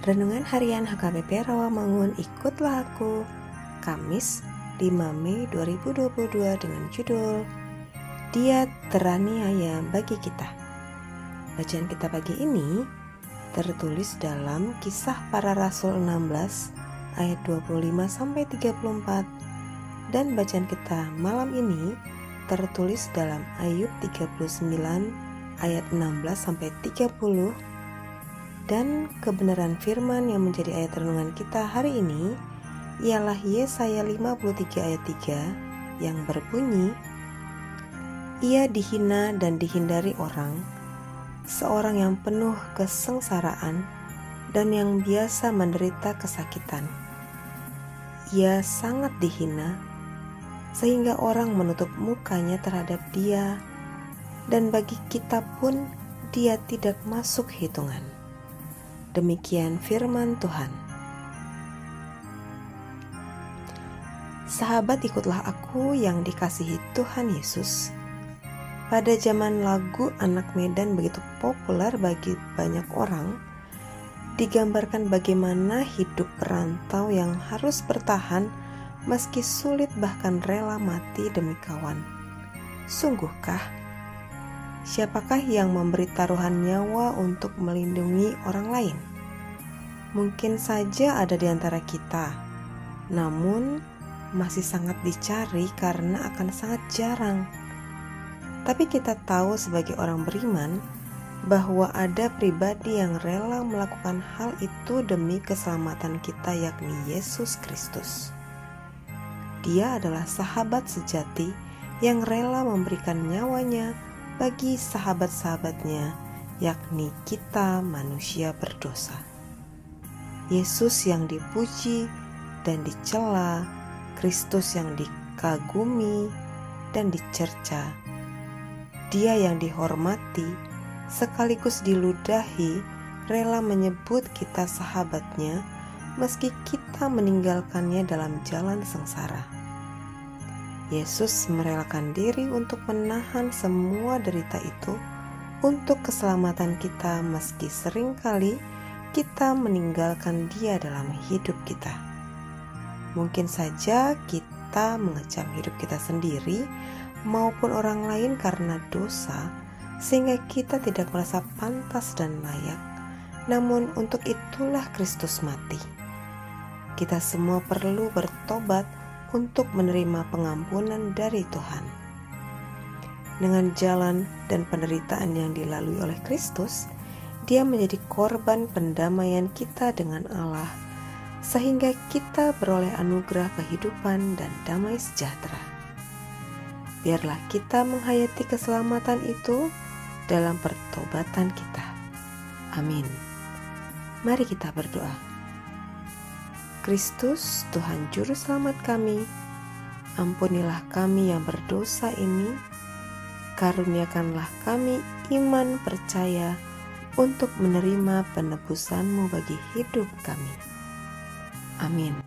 Renungan Harian HKBP Rawamangun Ikutlah Aku Kamis 5 Mei 2022 dengan judul Dia teraniaya bagi kita. Bacaan kita pagi ini tertulis dalam kisah para rasul 16 ayat 25 sampai 34 dan bacaan kita malam ini tertulis dalam Ayub 39 ayat 16 sampai 30 dan kebenaran firman yang menjadi ayat renungan kita hari ini ialah Yesaya 53 ayat 3 yang berbunyi Ia dihina dan dihindari orang seorang yang penuh kesengsaraan dan yang biasa menderita kesakitan. Ia sangat dihina sehingga orang menutup mukanya terhadap dia dan bagi kita pun dia tidak masuk hitungan Demikian firman Tuhan. Sahabat ikutlah aku yang dikasihi Tuhan Yesus. Pada zaman lagu anak Medan begitu populer bagi banyak orang, digambarkan bagaimana hidup perantau yang harus bertahan meski sulit bahkan rela mati demi kawan. Sungguhkah Siapakah yang memberi taruhan nyawa untuk melindungi orang lain? Mungkin saja ada di antara kita, namun masih sangat dicari karena akan sangat jarang. Tapi kita tahu sebagai orang beriman bahwa ada pribadi yang rela melakukan hal itu demi keselamatan kita yakni Yesus Kristus. Dia adalah sahabat sejati yang rela memberikan nyawanya bagi sahabat-sahabatnya, yakni kita manusia berdosa. Yesus yang dipuji dan dicela, Kristus yang dikagumi dan dicerca. Dia yang dihormati sekaligus diludahi, rela menyebut kita sahabatnya meski kita meninggalkannya dalam jalan sengsara. Yesus merelakan diri untuk menahan semua derita itu untuk keselamatan kita meski sering kali kita meninggalkan dia dalam hidup kita. Mungkin saja kita mengecam hidup kita sendiri maupun orang lain karena dosa sehingga kita tidak merasa pantas dan layak. Namun untuk itulah Kristus mati. Kita semua perlu bertobat untuk menerima pengampunan dari Tuhan. Dengan jalan dan penderitaan yang dilalui oleh Kristus, Dia menjadi korban pendamaian kita dengan Allah, sehingga kita beroleh anugerah kehidupan dan damai sejahtera. Biarlah kita menghayati keselamatan itu dalam pertobatan kita. Amin. Mari kita berdoa. Kristus, Tuhan Juru Selamat kami, ampunilah kami yang berdosa ini, karuniakanlah kami iman percaya untuk menerima penebusanmu bagi hidup kami. Amin.